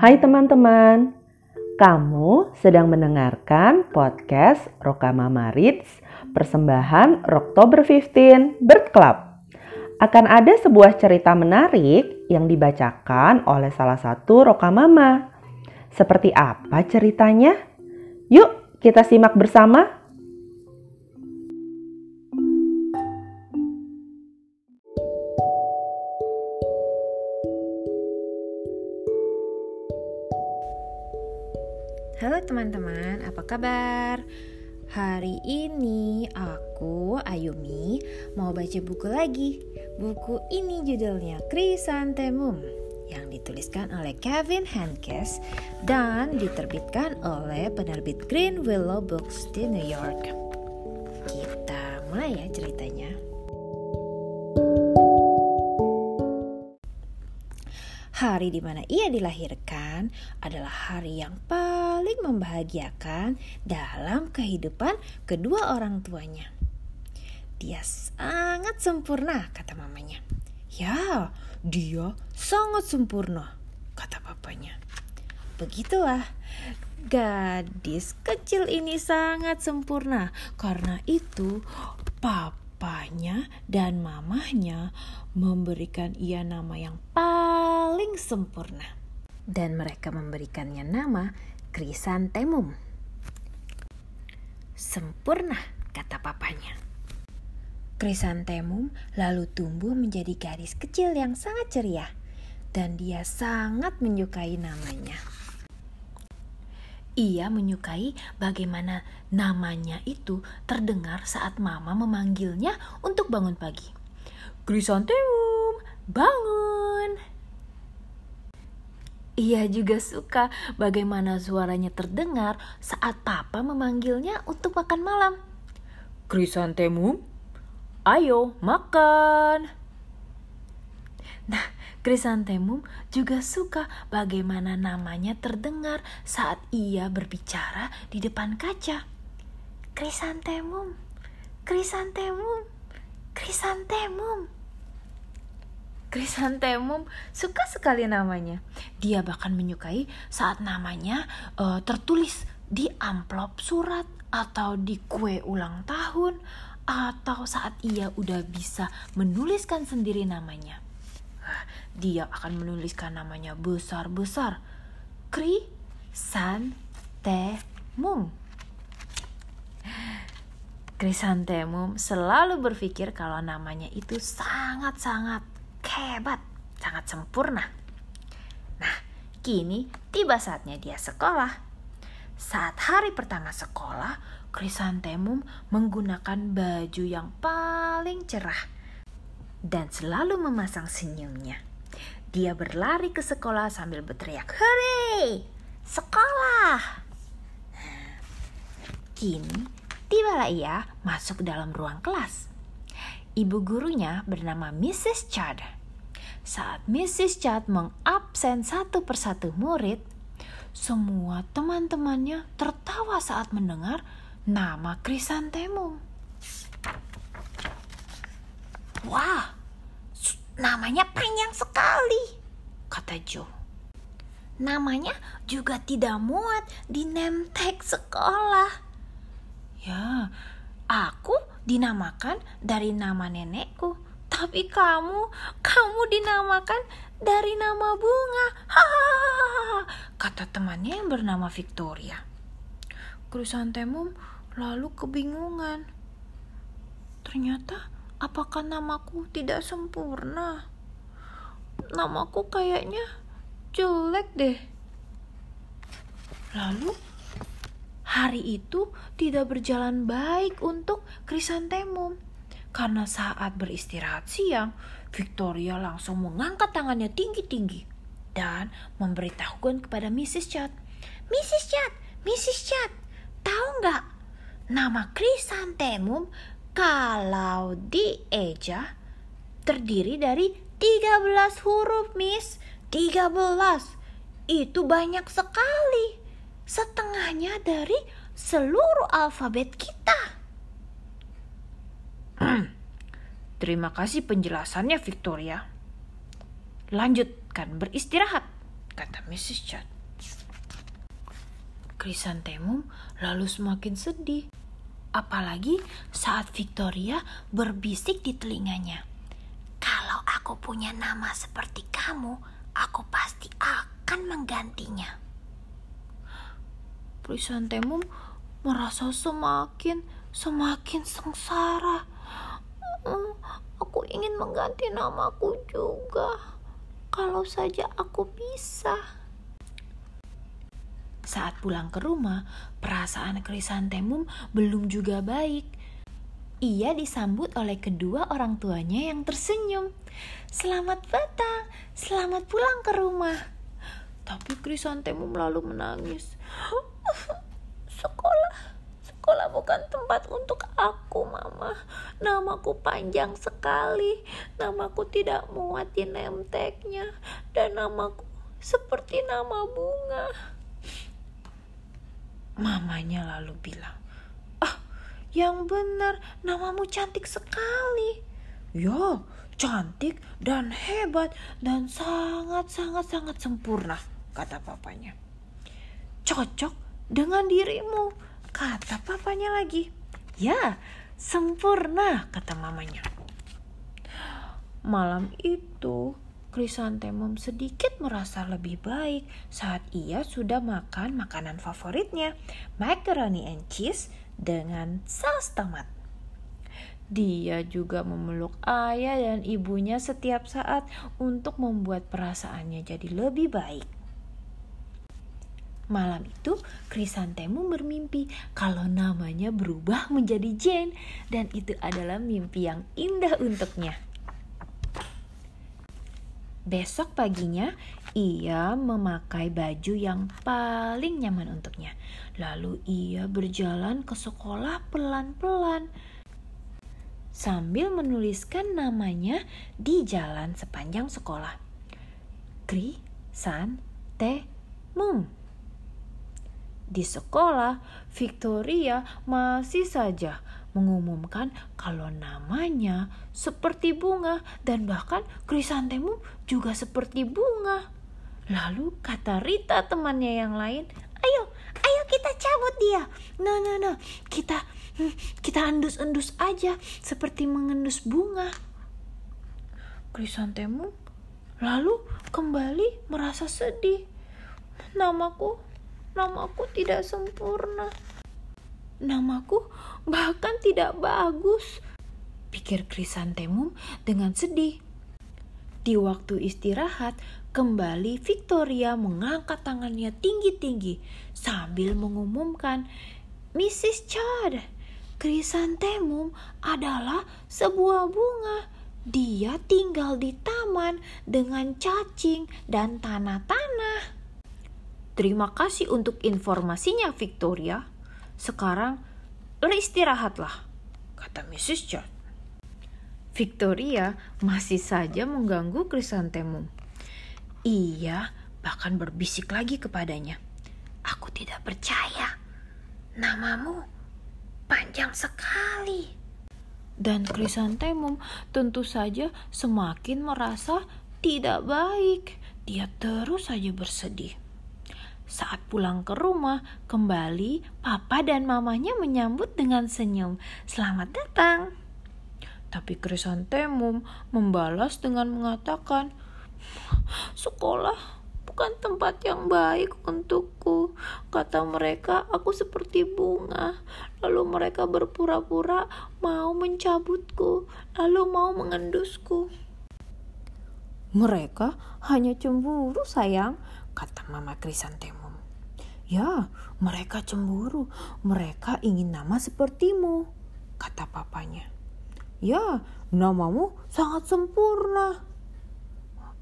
Hai teman-teman, kamu sedang mendengarkan podcast Rokamama Reads persembahan Oktober 15 Bird Club. Akan ada sebuah cerita menarik yang dibacakan oleh salah satu Rokamama. Seperti apa ceritanya? Yuk kita simak bersama. Halo teman-teman, apa kabar? Hari ini aku, Ayumi, mau baca buku lagi. Buku ini judulnya Chrysanthemum yang dituliskan oleh Kevin Hankes dan diterbitkan oleh penerbit Green Willow Books di New York. Kita mulai ya ceritanya. Hari di mana ia dilahirkan adalah hari yang paling membahagiakan dalam kehidupan kedua orang tuanya. Dia sangat sempurna, kata mamanya. Ya, dia sangat sempurna, kata papanya. Begitulah, gadis kecil ini sangat sempurna. Karena itu, papanya dan mamanya memberikan ia nama yang paling sempurna. Dan mereka memberikannya nama Krisantemum. Sempurna, kata papanya. Krisantemum lalu tumbuh menjadi gadis kecil yang sangat ceria. Dan dia sangat menyukai namanya. Ia menyukai bagaimana namanya itu terdengar saat mama memanggilnya untuk bangun pagi. Krisantemum, bangun! Ia juga suka bagaimana suaranya terdengar saat papa memanggilnya untuk makan malam. Krisantemum, ayo makan! Nah, Krisantemum juga suka bagaimana namanya terdengar saat ia berbicara di depan kaca. Krisantemum, Krisantemum, Krisantemum. Krisantemum suka sekali namanya. Dia bahkan menyukai saat namanya uh, tertulis di amplop surat atau di kue ulang tahun atau saat ia udah bisa menuliskan sendiri namanya. Dia akan menuliskan namanya besar-besar. Kri San Temum. Krisantemum selalu berpikir kalau namanya itu sangat-sangat hebat, sangat sempurna. Nah, kini tiba saatnya dia sekolah. Saat hari pertama sekolah, Krisantemum menggunakan baju yang paling cerah dan selalu memasang senyumnya. Dia berlari ke sekolah sambil berteriak, "Hore! Sekolah!" Kini, tibalah ia masuk dalam ruang kelas. Ibu gurunya bernama Mrs. Chad saat Mrs. Chad mengabsen satu persatu murid, semua teman-temannya tertawa saat mendengar nama Krisantemum. Wah, namanya panjang sekali, kata Joe. Namanya juga tidak muat di tag sekolah. Ya, aku dinamakan dari nama nenekku tapi kamu, kamu dinamakan dari nama bunga. Kata temannya yang bernama Victoria. Krisantemum lalu kebingungan. Ternyata apakah namaku tidak sempurna? Namaku kayaknya jelek deh. Lalu hari itu tidak berjalan baik untuk Krisantemum karena saat beristirahat siang, Victoria langsung mengangkat tangannya tinggi-tinggi dan memberitahukan kepada Mrs. Chad. Mrs. Chad, Mrs. Chad, tahu nggak nama Chrysanthemum kalau dieja terdiri dari 13 huruf, Miss. 13. Itu banyak sekali. Setengahnya dari seluruh alfabet kita. Terima kasih penjelasannya Victoria. Lanjutkan beristirahat, kata Mrs. Chad. Krisantemum lalu semakin sedih. Apalagi saat Victoria berbisik di telinganya. Kalau aku punya nama seperti kamu, aku pasti akan menggantinya. Krisantemum merasa semakin semakin sengsara. Aku ingin mengganti namaku juga. Kalau saja aku bisa. Saat pulang ke rumah, perasaan Krisantemum belum juga baik. Ia disambut oleh kedua orang tuanya yang tersenyum. Selamat datang, selamat pulang ke rumah. Tapi Krisantemum lalu menangis. Sekolah, bukan tempat untuk aku, Mama. Namaku panjang sekali. Namaku tidak muat di name tag-nya. Dan namaku seperti nama bunga. Mamanya lalu bilang, Ah, yang benar namamu cantik sekali. Ya, cantik dan hebat dan sangat-sangat-sangat sempurna, kata papanya. Cocok dengan dirimu, kata papanya lagi. Ya, sempurna, kata mamanya. Malam itu, Krisantemum sedikit merasa lebih baik saat ia sudah makan makanan favoritnya, macaroni and cheese dengan saus tomat. Dia juga memeluk ayah dan ibunya setiap saat untuk membuat perasaannya jadi lebih baik. Malam itu, Krisantemum bermimpi kalau namanya berubah menjadi Jane dan itu adalah mimpi yang indah untuknya. Besok paginya, ia memakai baju yang paling nyaman untuknya. Lalu ia berjalan ke sekolah pelan-pelan sambil menuliskan namanya di jalan sepanjang sekolah. Kri San Mum. Di sekolah, Victoria masih saja mengumumkan kalau namanya seperti bunga dan bahkan krisantemum juga seperti bunga. Lalu kata Rita temannya yang lain, ayo, ayo kita cabut dia. Nah, nah, nah, kita, hmm, kita endus-endus aja seperti mengendus bunga. Krisantemum lalu kembali merasa sedih. Namaku, namaku tidak sempurna. Namaku bahkan tidak bagus, pikir Krisantemum dengan sedih. Di waktu istirahat, kembali Victoria mengangkat tangannya tinggi-tinggi sambil mengumumkan, Mrs. Chad, Krisantemum adalah sebuah bunga. Dia tinggal di taman dengan cacing dan tanah-tanah. Terima kasih untuk informasinya, Victoria. Sekarang beristirahatlah, kata Mrs. George. Victoria masih saja mengganggu Krisantemum. Ia bahkan berbisik lagi kepadanya. Aku tidak percaya. Namamu panjang sekali. Dan Krisantemum tentu saja semakin merasa tidak baik. Dia terus saja bersedih. Saat pulang ke rumah, kembali papa dan mamanya menyambut dengan senyum. Selamat datang. Tapi Krisantemum membalas dengan mengatakan, Sekolah bukan tempat yang baik untukku. Kata mereka, aku seperti bunga. Lalu mereka berpura-pura mau mencabutku, lalu mau mengendusku. Mereka hanya cemburu, sayang, kata Mama Krisantemum. Ya, mereka cemburu. Mereka ingin nama sepertimu, kata papanya. Ya, namamu sangat sempurna.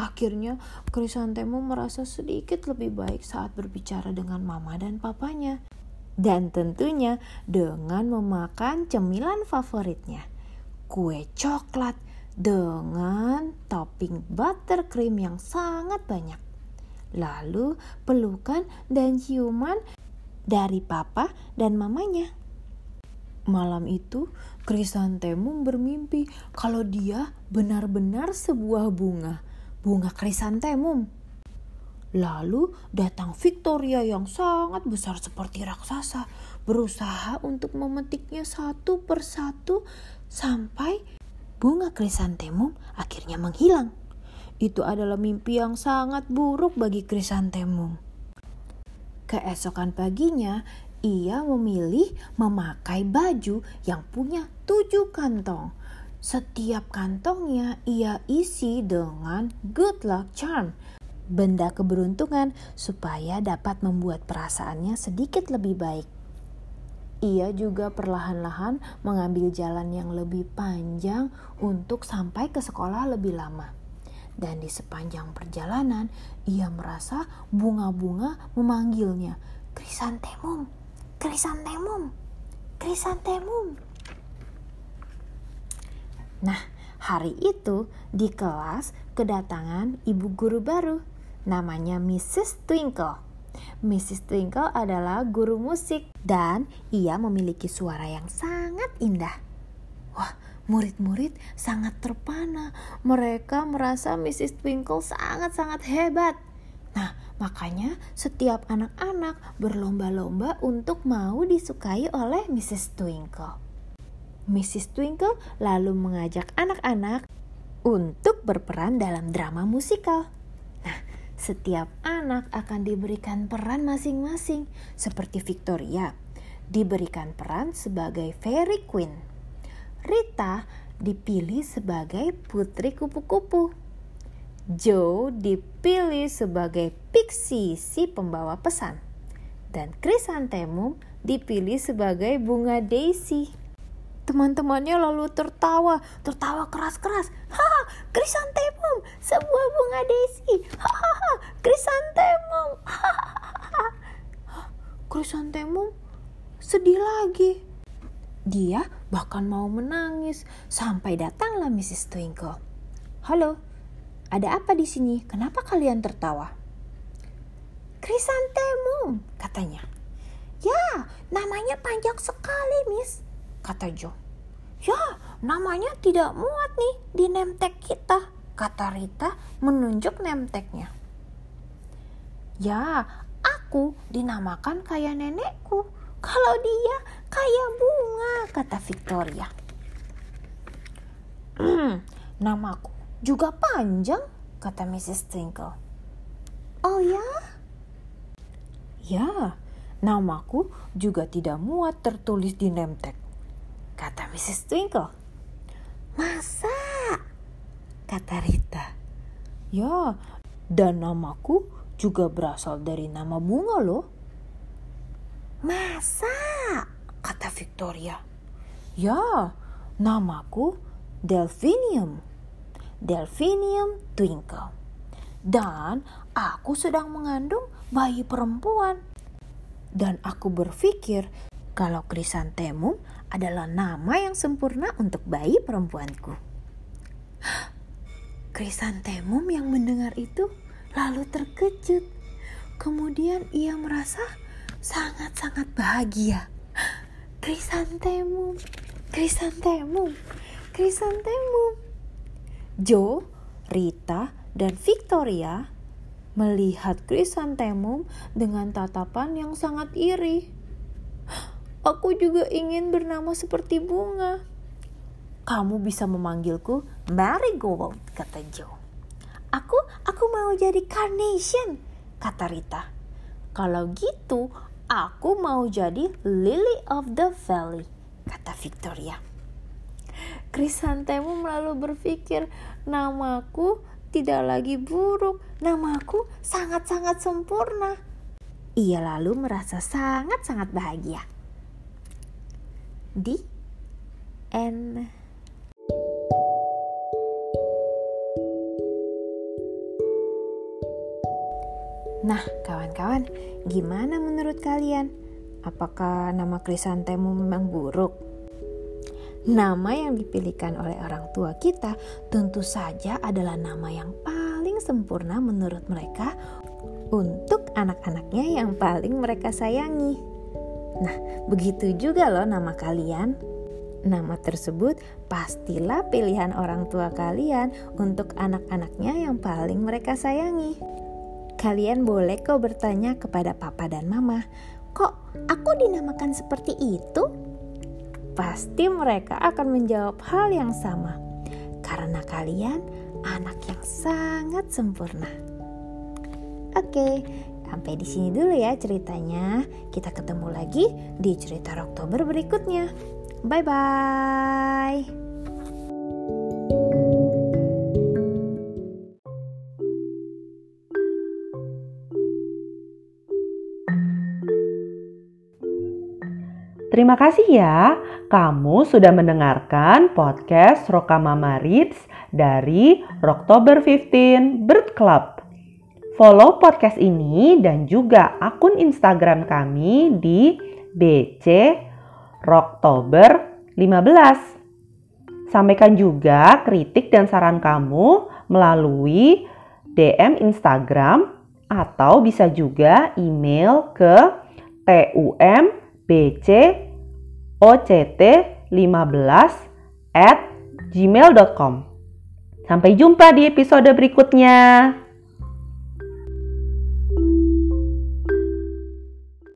Akhirnya, Krisantemo merasa sedikit lebih baik saat berbicara dengan mama dan papanya. Dan tentunya dengan memakan cemilan favoritnya, kue coklat dengan topping buttercream yang sangat banyak lalu pelukan dan ciuman dari papa dan mamanya. Malam itu, Krisantemum bermimpi kalau dia benar-benar sebuah bunga, bunga krisantemum. Lalu datang Victoria yang sangat besar seperti raksasa, berusaha untuk memetiknya satu persatu sampai bunga krisantemum akhirnya menghilang. Itu adalah mimpi yang sangat buruk bagi krisantemum. Keesokan paginya, ia memilih memakai baju yang punya tujuh kantong. Setiap kantongnya ia isi dengan good luck charm benda keberuntungan supaya dapat membuat perasaannya sedikit lebih baik. Ia juga perlahan-lahan mengambil jalan yang lebih panjang untuk sampai ke sekolah lebih lama. Dan di sepanjang perjalanan, ia merasa bunga-bunga memanggilnya, "Krisantemum, krisantemum, krisantemum." Nah, hari itu di kelas kedatangan ibu guru baru namanya Mrs. Twinkle. Mrs. Twinkle adalah guru musik dan ia memiliki suara yang sangat indah. Wah, murid-murid sangat terpana. Mereka merasa Mrs. Twinkle sangat-sangat hebat. Nah, makanya setiap anak-anak berlomba-lomba untuk mau disukai oleh Mrs. Twinkle. Mrs. Twinkle lalu mengajak anak-anak untuk berperan dalam drama musikal. Nah, setiap anak akan diberikan peran masing-masing, seperti Victoria diberikan peran sebagai Fairy Queen. Rita dipilih sebagai putri kupu-kupu. Joe dipilih sebagai Pixie si pembawa pesan. Dan Chrysanthemum dipilih sebagai bunga Daisy. Teman-temannya lalu tertawa, tertawa keras-keras. Haha, krisantemum, sebuah bunga Daisy. Hahaha, krisantemum. Hahaha. Krisantemum sedih lagi. Dia bahkan mau menangis sampai datanglah Mrs. Twinkle. Halo, ada apa di sini? Kenapa kalian tertawa? Krisantemum, katanya. Ya, namanya panjang sekali, Miss kata Joe. Ya, namanya tidak muat nih di tag kita, kata Rita menunjuk name tagnya. Ya, aku dinamakan kayak nenekku. Kalau dia kayak bunga, kata Victoria. Hmm, namaku juga panjang, kata Mrs. Twinkle. Oh ya? Ya, namaku juga tidak muat tertulis di tag kata Mrs. Twinkle. Masa? Kata Rita. Ya, dan namaku juga berasal dari nama bunga loh. Masa? Kata Victoria. Ya, namaku Delphinium. Delphinium Twinkle. Dan aku sedang mengandung bayi perempuan. Dan aku berpikir kalau krisantemum adalah nama yang sempurna untuk bayi perempuanku. Krisantemum yang mendengar itu lalu terkejut. Kemudian ia merasa sangat-sangat bahagia. Krisantemum, krisantemum, krisantemum. Joe, Rita, dan Victoria melihat krisantemum dengan tatapan yang sangat iri. Aku juga ingin bernama seperti bunga. Kamu bisa memanggilku Marigold, kata Joe. Aku, aku mau jadi carnation, kata Rita. Kalau gitu, aku mau jadi Lily of the Valley, kata Victoria. Chrysanthemum lalu berpikir, namaku tidak lagi buruk, namaku sangat-sangat sempurna. Ia lalu merasa sangat-sangat bahagia di N. Nah, kawan-kawan, gimana menurut kalian? Apakah nama krisantemu memang buruk? Nama yang dipilihkan oleh orang tua kita tentu saja adalah nama yang paling sempurna menurut mereka untuk anak-anaknya yang paling mereka sayangi. Nah, begitu juga loh nama kalian. Nama tersebut pastilah pilihan orang tua kalian untuk anak-anaknya yang paling mereka sayangi. Kalian boleh kok bertanya kepada papa dan mama, kok aku dinamakan seperti itu? Pasti mereka akan menjawab hal yang sama, karena kalian anak yang sangat sempurna. Oke, sampai di sini dulu ya ceritanya. Kita ketemu lagi di cerita Oktober berikutnya. Bye bye. Terima kasih ya, kamu sudah mendengarkan podcast Rokamama Reads dari Oktober 15 Bird Club. Follow podcast ini dan juga akun Instagram kami di BC Oktober 15. Sampaikan juga kritik dan saran kamu melalui DM Instagram atau bisa juga email ke TUM bc oct 15 at gmail.com. Sampai jumpa di episode berikutnya.